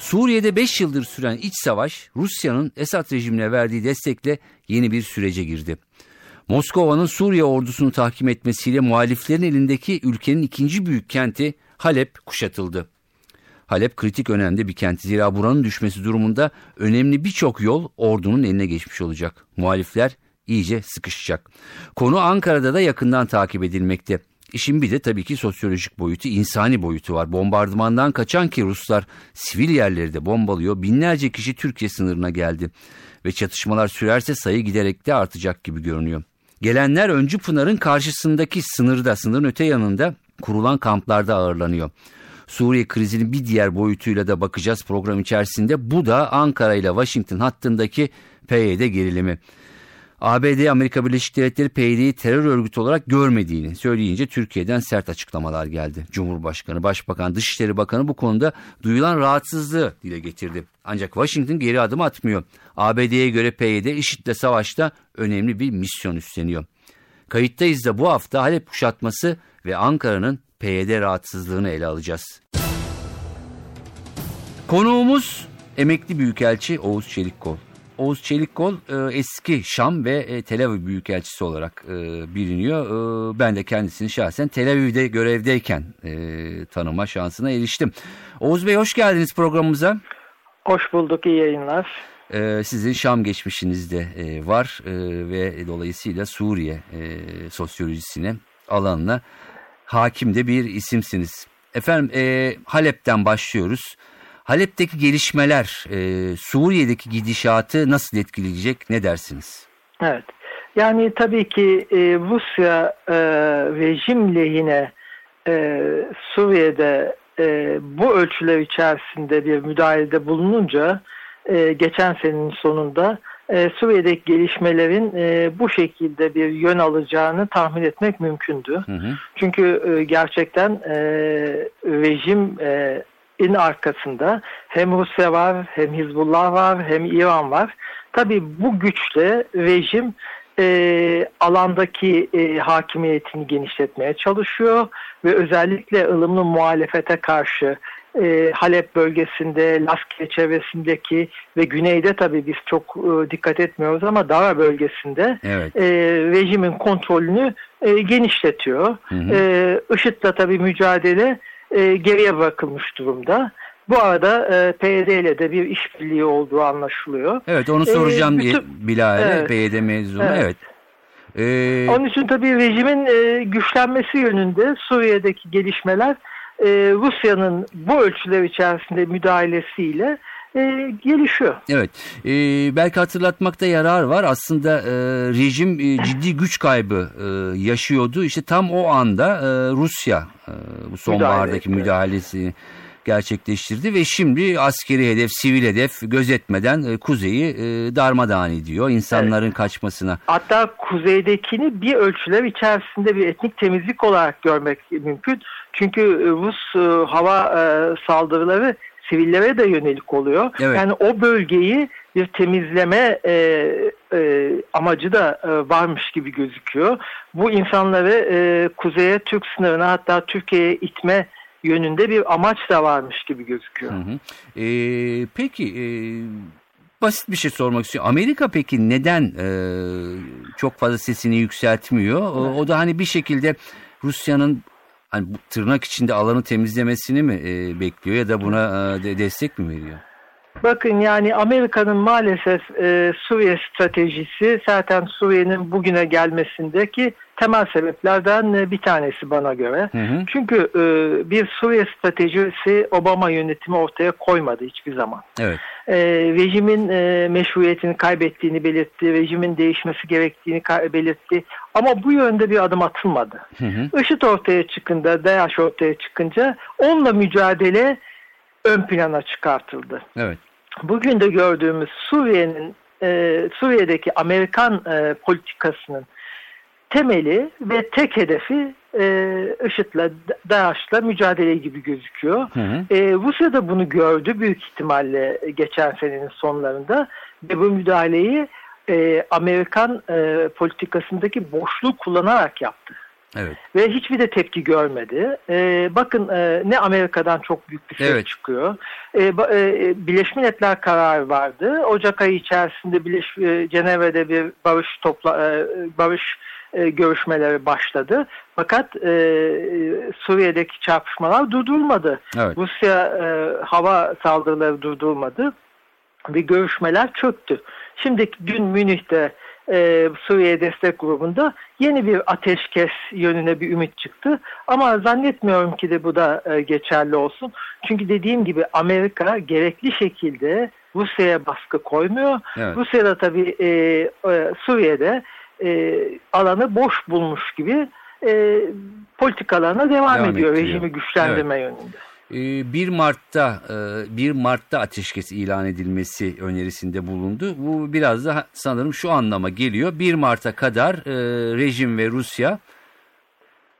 Suriye'de 5 yıldır süren iç savaş Rusya'nın Esad rejimine verdiği destekle yeni bir sürece girdi. Moskova'nın Suriye ordusunu tahkim etmesiyle muhaliflerin elindeki ülkenin ikinci büyük kenti Halep kuşatıldı. Halep kritik önemli bir kent. Zira buranın düşmesi durumunda önemli birçok yol ordunun eline geçmiş olacak. Muhalifler iyice sıkışacak. Konu Ankara'da da yakından takip edilmekte. İşin bir de tabii ki sosyolojik boyutu, insani boyutu var. Bombardımandan kaçan ki Ruslar sivil yerleri de bombalıyor. Binlerce kişi Türkiye sınırına geldi. Ve çatışmalar sürerse sayı giderek de artacak gibi görünüyor. Gelenler Öncü Pınar'ın karşısındaki sınırda, sınırın öte yanında kurulan kamplarda ağırlanıyor. Suriye krizinin bir diğer boyutuyla da bakacağız program içerisinde. Bu da Ankara ile Washington hattındaki PYD gerilimi. ABD Amerika Birleşik Devletleri PYD'yi terör örgütü olarak görmediğini söyleyince Türkiye'den sert açıklamalar geldi. Cumhurbaşkanı, Başbakan, Dışişleri Bakanı bu konuda duyulan rahatsızlığı dile getirdi. Ancak Washington geri adım atmıyor. ABD'ye göre PYD IŞİD'le savaşta önemli bir misyon üstleniyor. Kayıttayız da bu hafta Halep kuşatması ve Ankara'nın PYD rahatsızlığını ele alacağız. Konuğumuz emekli büyükelçi Oğuz Çelikkol. Oğuz Çelikkol e, eski Şam ve e, Tel Aviv Büyükelçisi olarak e, biliniyor. Ben de kendisini şahsen Tel Aviv'de görevdeyken tanıma şansına eriştim. Oğuz Bey hoş geldiniz programımıza. Hoş bulduk, iyi yayınlar. Sizin Şam geçmişiniz de var ve dolayısıyla Suriye sosyolojisine, alanına hakim de bir isimsiniz. Efendim Halep'ten başlıyoruz. Halep'teki gelişmeler e, Suriye'deki gidişatı nasıl etkileyecek ne dersiniz? Evet. Yani tabii ki e, Rusya e, rejim lehine e, Suriye'de e, bu ölçüler içerisinde bir müdahalede bulununca e, geçen senenin sonunda e, Suriye'deki gelişmelerin e, bu şekilde bir yön alacağını tahmin etmek mümkündü. Hı hı. Çünkü e, gerçekten e, rejim e, in arkasında hem Rusya var, hem Hizbullah var, hem İran var. Tabii bu güçle rejim e, alandaki e, hakimiyetini genişletmeye çalışıyor ve özellikle ılımlı muhalefete karşı e, Halep bölgesinde, Laskiye çevresindeki ve güneyde tabii biz çok e, dikkat etmiyoruz ama Dara bölgesinde evet. e, rejimin kontrolünü e, genişletiyor. Hı hı. E, IŞİD'le tabii mücadele e, geriye bırakılmış durumda. Bu arada e, PYD ile de bir işbirliği olduğu anlaşılıyor. Evet onu soracağım e, bütün, Bilal'e evet, PYD mezunu. Evet. evet. Ee... Onun için tabii rejimin e, güçlenmesi yönünde Suriye'deki gelişmeler e, Rusya'nın bu ölçüler içerisinde müdahalesiyle e, gelişiyor. Evet. E, belki hatırlatmakta yarar var. Aslında e, rejim e, ciddi güç kaybı e, yaşıyordu. İşte tam o anda e, Rusya e, bu sonbahardaki Müdahale müdahalesini gerçekleştirdi ve şimdi askeri hedef, sivil hedef gözetmeden e, kuzeyi e, darmadağın ediyor insanların evet. kaçmasına. Hatta kuzeydekini bir ölçüler içerisinde bir etnik temizlik olarak görmek mümkün. Çünkü Rus e, hava e, saldırıları sivillere de yönelik oluyor. Evet. Yani o bölgeyi bir temizleme e, e, amacı da e, varmış gibi gözüküyor. Bu insanları e, kuzeye Türk sınırına hatta Türkiye'ye itme yönünde bir amaç da varmış gibi gözüküyor. Hı hı. E, peki e, basit bir şey sormak istiyorum. Amerika peki neden e, çok fazla sesini yükseltmiyor? O, o da hani bir şekilde Rusya'nın hani bu tırnak içinde alanı temizlemesini mi e, bekliyor ya da buna e, destek mi veriyor? Bakın yani Amerika'nın maalesef e, Suriye stratejisi zaten Suriye'nin bugüne gelmesindeki temel sebeplerden e, bir tanesi bana göre. Hı hı. Çünkü e, bir Suriye stratejisi Obama yönetimi ortaya koymadı hiçbir zaman. Evet. E, rejimin e, meşruiyetini kaybettiğini belirtti, rejimin değişmesi gerektiğini belirtti. Ama bu yönde bir adım atılmadı. Hı hı. IŞİD ortaya çıkınca, DAEŞ ortaya çıkınca onunla mücadele ön plana çıkartıldı. Evet. Bugün de gördüğümüz Suriye'nin e, Suriye'deki Amerikan e, politikasının temeli ve tek hedefi e, IŞİD'le, DAEŞ'la mücadele gibi gözüküyor. Hı hı. E, Rusya da bunu gördü büyük ihtimalle geçen senenin sonlarında ve bu müdahaleyi e, Amerikan e, politikasındaki boşluğu kullanarak yaptı. Evet. Ve hiçbir de tepki görmedi. Ee, bakın e, ne Amerika'dan çok büyük bir ses evet. çıkıyor. Ee, e, Birleşmiş Milletler kararı vardı. Ocak ayı içerisinde Birleş, e, Cenevre'de bir barış topla e, barış e, görüşmeleri başladı. Fakat e, Suriye'deki çarpışmalar durdurulmadı. Evet. Rusya e, hava saldırıları durdurulmadı ve görüşmeler çöktü. Şimdi dün Münih'te e, Suriye Destek Grubu'nda yeni bir ateşkes yönüne bir ümit çıktı. Ama zannetmiyorum ki de bu da e, geçerli olsun. Çünkü dediğim gibi Amerika gerekli şekilde Rusya'ya baskı koymuyor. Evet. Rusya da tabii e, e, Suriye'de e, alanı boş bulmuş gibi e, politikalarına devam, devam ediyor ettiriyor. rejimi güçlendirme evet. yönünde. 1 ee, Mart'ta 1 e, Mart'ta ateşkes ilan edilmesi önerisinde bulundu. Bu biraz da sanırım şu anlama geliyor. 1 Mart'a kadar e, rejim ve Rusya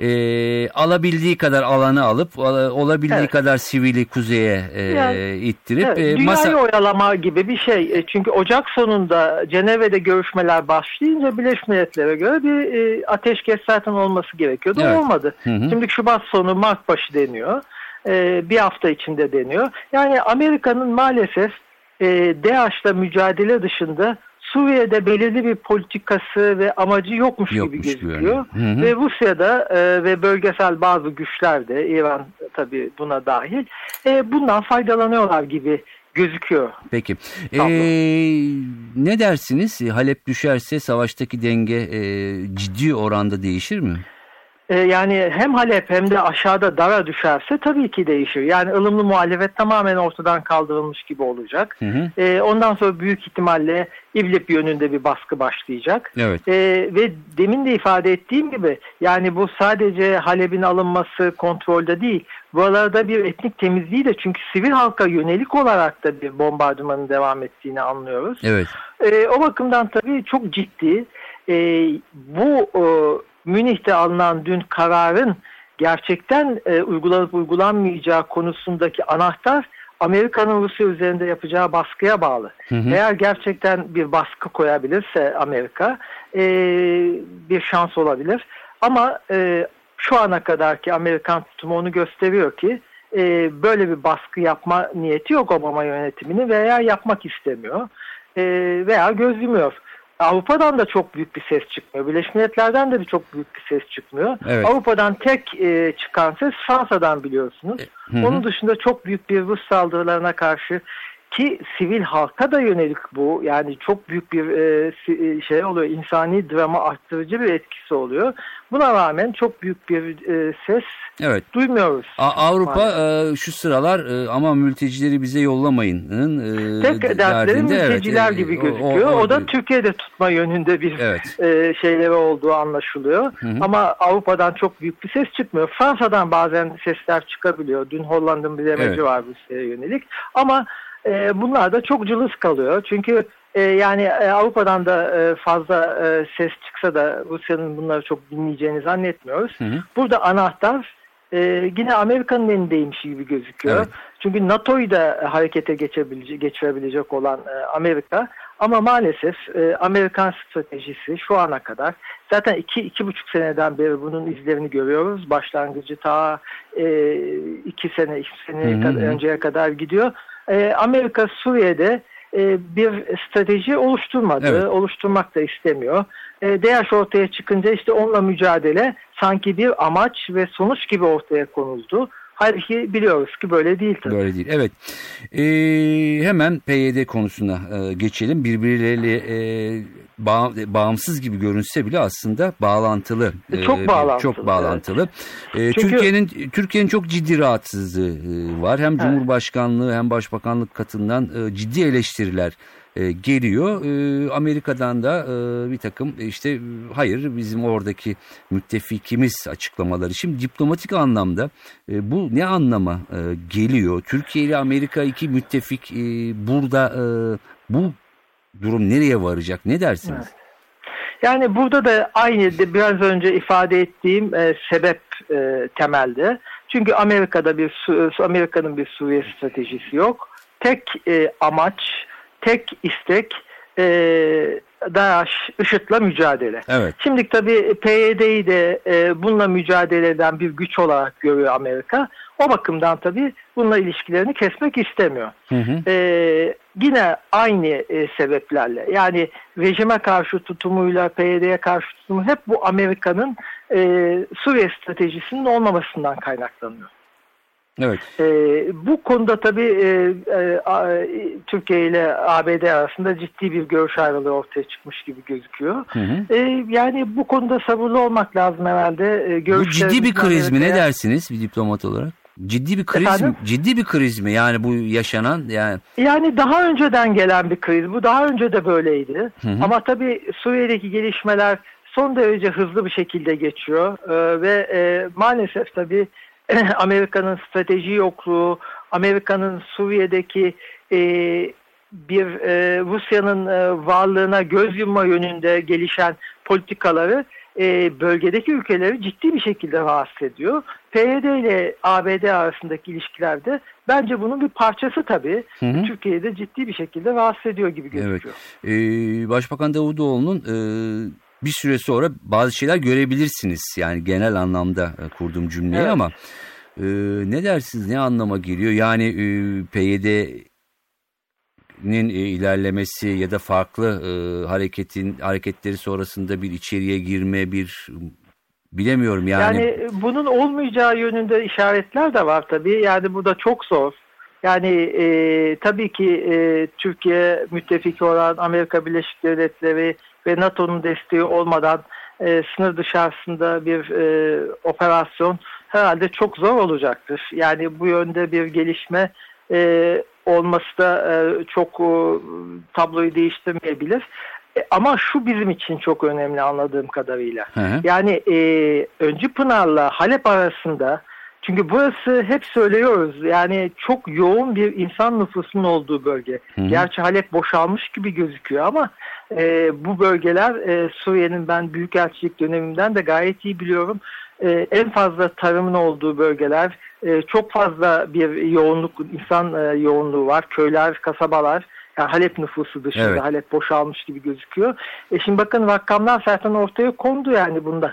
e, alabildiği kadar alanı alıp olabildiği evet. kadar sivili kuzeye e, yani, ittirip evet, dünyayı masa... oyalama gibi bir şey. Çünkü Ocak sonunda Cenevre'de görüşmeler başlayınca Birleşmiş Milletler'e göre bir e, ateşkes zaten olması gerekiyordu. Evet. Olmadı. Hı hı. Şimdi Şubat sonu Mart başı deniyor e, bir hafta içinde deniyor. Yani Amerika'nın maalesef e, DAEŞ'la mücadele dışında Suriye'de belirli bir politikası ve amacı yokmuş, yokmuş gibi gözüküyor. Hı hı. Ve Rusya'da e, ve bölgesel bazı güçler de İran tabii buna dahil e, bundan faydalanıyorlar gibi gözüküyor. Peki. Ee, ne dersiniz? Halep düşerse savaştaki denge e, ciddi oranda değişir mi? E, yani hem Halep hem de aşağıda Dara düşerse tabii ki değişir. Yani ılımlı muhalefet tamamen ortadan kaldırılmış gibi olacak. Hı hı. E, ondan sonra büyük ihtimalle İblip yönünde bir baskı başlayacak. Evet. E, ve demin de ifade ettiğim gibi yani bu sadece Halep'in alınması kontrolde değil. Buralarda bir etnik temizliği de çünkü sivil halka yönelik olarak da bir bombardımanın devam ettiğini anlıyoruz. Evet. E, o bakımdan tabii çok ciddi. E, bu e, Münih'te alınan dün kararın gerçekten e, uygulanıp uygulanmayacağı konusundaki anahtar Amerika'nın Rusya üzerinde yapacağı baskıya bağlı. Hı hı. Eğer gerçekten bir baskı koyabilirse Amerika e, bir şans olabilir. Ama e, şu ana kadarki Amerikan tutumu onu gösteriyor ki e, böyle bir baskı yapma niyeti yok Obama yönetimini veya yapmak istemiyor e, veya göz yumuyor. Avrupa'dan da çok büyük bir ses çıkmıyor. Birleşmiş Milletler'den de bir çok büyük bir ses çıkmıyor. Evet. Avrupa'dan tek e, çıkan ses Fransa'dan biliyorsunuz. Hı hı. Onun dışında çok büyük bir Rus saldırılarına karşı ki sivil halka da yönelik bu yani çok büyük bir e, e, şey oluyor insani drama arttırıcı bir etkisi oluyor. Buna rağmen çok büyük bir e, ses evet. duymuyoruz. A Avrupa e, şu sıralar e, ama mültecileri bize yollamayın. E, Tek dertleri mülteciler evet, gibi gözüküyor. O, o, o, o da Türkiye'de tutma yönünde bir evet. e, şeyleri olduğu anlaşılıyor. Hı hı. Ama Avrupa'dan çok büyük bir ses çıkmıyor. Fransa'dan bazen sesler çıkabiliyor. Dün Hollanda'nın bir demeci evet. var bu yönelik. Ama e, bunlar da çok cılız kalıyor. Çünkü e, yani e, Avrupa'dan da e, fazla e, ses çıksa da Rusya'nın bunları çok dinleyeceğini zannetmiyoruz. Hı hı. Burada anahtar e, yine Amerika'nın elindeymiş gibi gözüküyor. Evet. Çünkü NATO'yu da harekete geçebilecek, geçirebilecek olan e, Amerika. Ama maalesef e, Amerikan stratejisi şu ana kadar zaten iki, iki buçuk seneden beri bunun izlerini görüyoruz. Başlangıcı ta e, iki sene, iki sene kadar, önceye kadar gidiyor e, Amerika Suriye'de e, bir strateji oluşturmadı, evet. oluşturmak da istemiyor. E, DAEŞ ortaya çıkınca işte onunla mücadele sanki bir amaç ve sonuç gibi ortaya konuldu. Halbuki biliyoruz ki böyle değil tabii. Böyle değil evet. Ee, hemen PYD konusuna e, geçelim. Birbirleriyle e, bağ, bağımsız gibi görünse bile aslında bağlantılı. E, çok e, bağlantılı. Çok bağlantılı. Evet. Çünkü... Türkiye'nin Türkiye'nin çok ciddi rahatsızlığı e, var. Hem Cumhurbaşkanlığı hem Başbakanlık katından e, ciddi eleştiriler e, geliyor. E, Amerika'dan da e, bir takım işte hayır bizim oradaki müttefikimiz açıklamaları. Şimdi diplomatik anlamda bu ne anlama geliyor? Türkiye ile Amerika iki müttefik burada bu durum nereye varacak? Ne dersiniz? Yani burada da aynı de biraz önce ifade ettiğim e, sebep e, temelde. Çünkü Amerika'da bir Amerika'nın bir Suriye stratejisi yok. Tek e, amaç, tek istek e, DAEŞ IŞİD'le mücadele. Evet. Şimdi tabii PYD'yi de e, bununla mücadele eden bir güç olarak görüyor Amerika. O bakımdan tabii bununla ilişkilerini kesmek istemiyor. Hı hı. E, yine aynı e, sebeplerle yani rejime karşı tutumuyla PYD'ye karşı tutumu hep bu Amerika'nın e, Suriye stratejisinin olmamasından kaynaklanıyor. Evet. E, bu konuda tabii e, e, Türkiye ile ABD arasında ciddi bir görüş ayrılığı ortaya çıkmış gibi gözüküyor. Hı hı. E, yani bu konuda sabırlı olmak lazım herhalde. E, bu ciddi bir kriz mi? Ne dersiniz bir diplomat olarak? Ciddi bir kriz mi? Efendim? Ciddi bir kriz mi? Yani bu yaşanan yani Yani daha önceden gelen bir kriz. Bu daha önce de böyleydi. Hı hı. Ama tabii Suriye'deki gelişmeler son derece hızlı bir şekilde geçiyor. Ee, ve e, maalesef tabii Amerika'nın strateji yokluğu, Amerika'nın Suriye'deki e, bir e, Rusya'nın e, varlığına göz yumma yönünde gelişen politikaları e, bölgedeki ülkeleri ciddi bir şekilde rahatsız ediyor. PYD ile ABD arasındaki ilişkilerde bence bunun bir parçası tabii. Hı hı. Türkiye'de ciddi bir şekilde rahatsız ediyor gibi gözüküyor. Ee, Başbakan Davutoğlu'nun e, bir süre sonra bazı şeyler görebilirsiniz. Yani genel anlamda e, kurduğum cümleyi Evet. ama e, ne dersiniz ne anlama geliyor? Yani e, PYD'nin e, ilerlemesi ya da farklı e, hareketin hareketleri sonrasında bir içeriye girme bir bilemiyorum yani. Yani, e, bunun olmayacağı yönünde işaretler de var tabii. Yani bu da çok zor. Yani e, tabii ki e, Türkiye müttefiki olan Amerika Birleşik Devletleri ve NATO'nun desteği olmadan e, sınır dışarısında bir e, operasyon herhalde çok zor olacaktır. Yani bu yönde bir gelişme e, olması da e, çok e, tabloyu değiştirmeyebilir. E, ama şu bizim için çok önemli anladığım kadarıyla. Hı hı. Yani e, Öncü Pınar'la Halep arasında çünkü burası hep söylüyoruz yani çok yoğun bir insan nüfusunun olduğu bölge. Hı hı. Gerçi Halep boşalmış gibi gözüküyor ama e, bu bölgeler e, Suriye'nin ben büyükelçilik dönemimden de gayet iyi biliyorum. E, en fazla tarımın olduğu bölgeler e, çok fazla bir yoğunluk insan e, yoğunluğu var. Köyler, kasabalar yani Halep nüfusu dışında Evet. Halep boşalmış gibi gözüküyor. E şimdi bakın rakamlar zaten ortaya kondu yani bunda.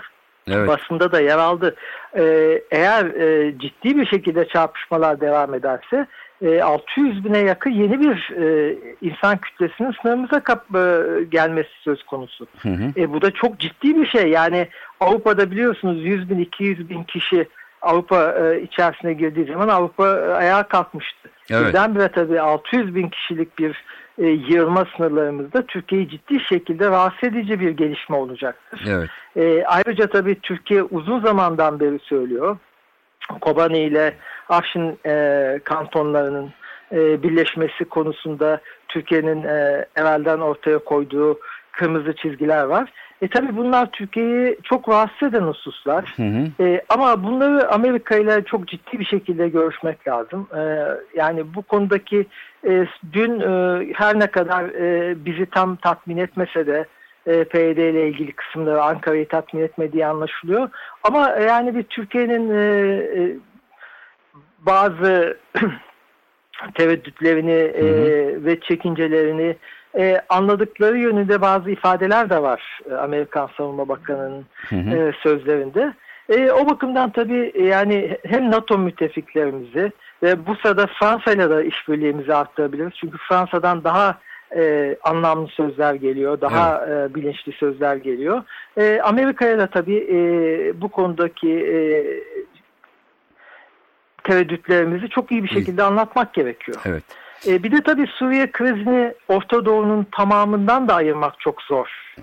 Evet. Basında da yer aldı. Ee, eğer e, ciddi bir şekilde çarpışmalar devam ederse e, 600 bine yakın yeni bir e, insan kütlesinin sınırımıza kap, e, gelmesi söz konusu. Hı hı. E, bu da çok ciddi bir şey. Yani Avrupa'da biliyorsunuz 100 bin 200 bin kişi Avrupa e, içerisine girdiği zaman Avrupa e, ayağa kalkmıştı. Evet. Birdenbire tabii 600 bin kişilik bir e, yığılma sınırlarımızda Türkiye'yi ciddi şekilde rahatsız edici bir gelişme olacaktır. Evet. E, ayrıca tabii Türkiye uzun zamandan beri söylüyor. Kobani ile Afşin e, kantonlarının e, birleşmesi konusunda Türkiye'nin e, evvelden ortaya koyduğu kırmızı çizgiler var. E tabii bunlar Türkiye'yi çok rahatsız eden hususlar. Hı hı. E, ama bunları Amerika ile çok ciddi bir şekilde görüşmek lazım. E, yani bu konudaki e, dün e, her ne kadar e, bizi tam tatmin etmese de e, PYD ile ilgili kısımları Ankara'yı tatmin etmediği anlaşılıyor. Ama yani bir Türkiye'nin e, e, bazı tereddütlerini e, ve çekincelerini e, anladıkları yönünde bazı ifadeler de var e, Amerikan Savunma Bakanı'nın e, sözlerinde. E, o bakımdan tabii e, yani hem NATO müttefiklerimizi ve bu sırada Fransa'yla da işbirliğimizi arttırabiliriz. Çünkü Fransa'dan daha e, anlamlı sözler geliyor, daha e, bilinçli sözler geliyor. E, Amerika'ya da tabii e, bu konudaki e, tereddütlerimizi çok iyi bir şekilde anlatmak gerekiyor. Evet. E, bir de tabii Suriye krizini Orta Doğu'nun tamamından da ayırmak çok zor.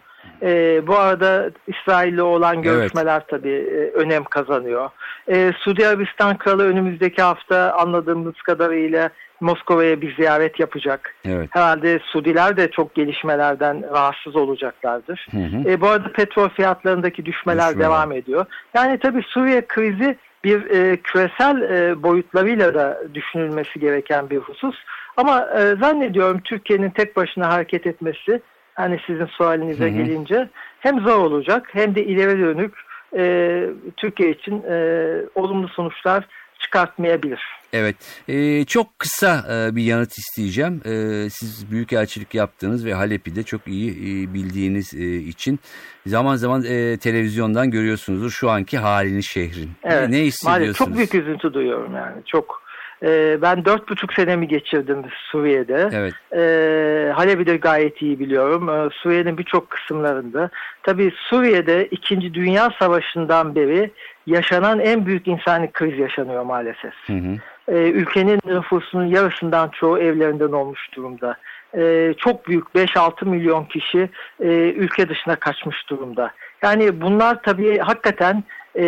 E, bu arada İsrail'le olan görüşmeler tabii e, önem kazanıyor. E, Suudi Arabistan Kralı önümüzdeki hafta anladığımız kadarıyla Moskova'ya bir ziyaret yapacak. Evet. Herhalde Suudiler de çok gelişmelerden rahatsız olacaklardır. Hı hı. E, bu arada petrol fiyatlarındaki düşmeler Düşmeler. devam ediyor. Yani tabii Suriye krizi bir e, küresel e, boyutlarıyla da düşünülmesi gereken bir husus. Ama e, zannediyorum Türkiye'nin tek başına hareket etmesi hani sizin sualinize hı hı. gelince hem zor olacak hem de ileri dönük e, Türkiye için e, olumlu sonuçlar çıkartmayabilir. Evet, ee, çok kısa e, bir yanıt isteyeceğim. E, siz büyükelçilik yaptığınız ve Halep'i de çok iyi e, bildiğiniz e, için zaman zaman e, televizyondan görüyorsunuzdur şu anki halini şehrin. Evet, ne, ne hissediyorsunuz? Çok büyük üzüntü duyuyorum yani. Çok e, ben dört buçuk senemi geçirdim Suriye'de. Evet. E, Halep'i de gayet iyi biliyorum. E, Suriye'nin birçok kısımlarında. Tabii Suriye'de 2. Dünya Savaşı'ndan beri yaşanan en büyük insani kriz yaşanıyor maalesef. Hı hı. E, ülkenin nüfusunun yarısından çoğu evlerinden olmuş durumda. E, çok büyük 5-6 milyon kişi e, ülke dışına kaçmış durumda. Yani bunlar tabii hakikaten e,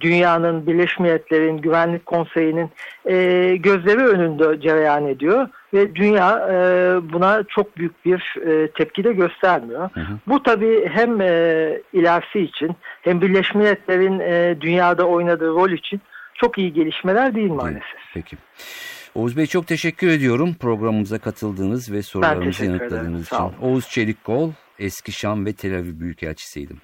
dünyanın, Birleşmiş Milletler'in, Güvenlik Konseyi'nin e, gözleri önünde cereyan ediyor ve dünya e, buna çok büyük bir e, tepki de göstermiyor. Hı hı. Bu tabii hem e, ilerisi için hem Birleşmiş Milletler'in e, dünyada oynadığı rol için çok iyi gelişmeler değil maalesef. Peki. Oğuz Bey çok teşekkür ediyorum programımıza katıldığınız ve sorularımızı yanıtladığınız için. Oğuz Çelikkol, eski Şam ve Tel Aviv Büyükelçisiydim.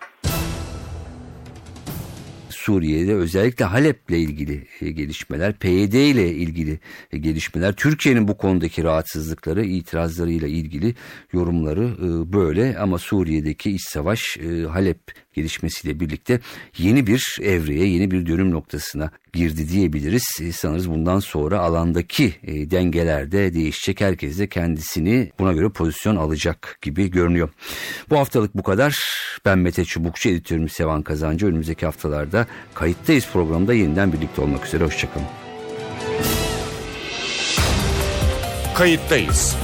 Suriye'de özellikle Halep'le ilgili e, gelişmeler, PYD ile ilgili e, gelişmeler, Türkiye'nin bu konudaki rahatsızlıkları, itirazlarıyla ilgili yorumları e, böyle ama Suriye'deki iç savaş Halep gelişmesiyle birlikte yeni bir evreye, yeni bir dönüm noktasına girdi diyebiliriz. E, sanırız bundan sonra alandaki e, dengeler de değişecek. Herkes de kendisini buna göre pozisyon alacak gibi görünüyor. Bu haftalık bu kadar. Ben Mete Çubukçu, editörüm Sevan Kazancı. Önümüzdeki haftalarda Kayıttayız programda yeniden birlikte olmak üzere. Hoşçakalın. Kayıttayız.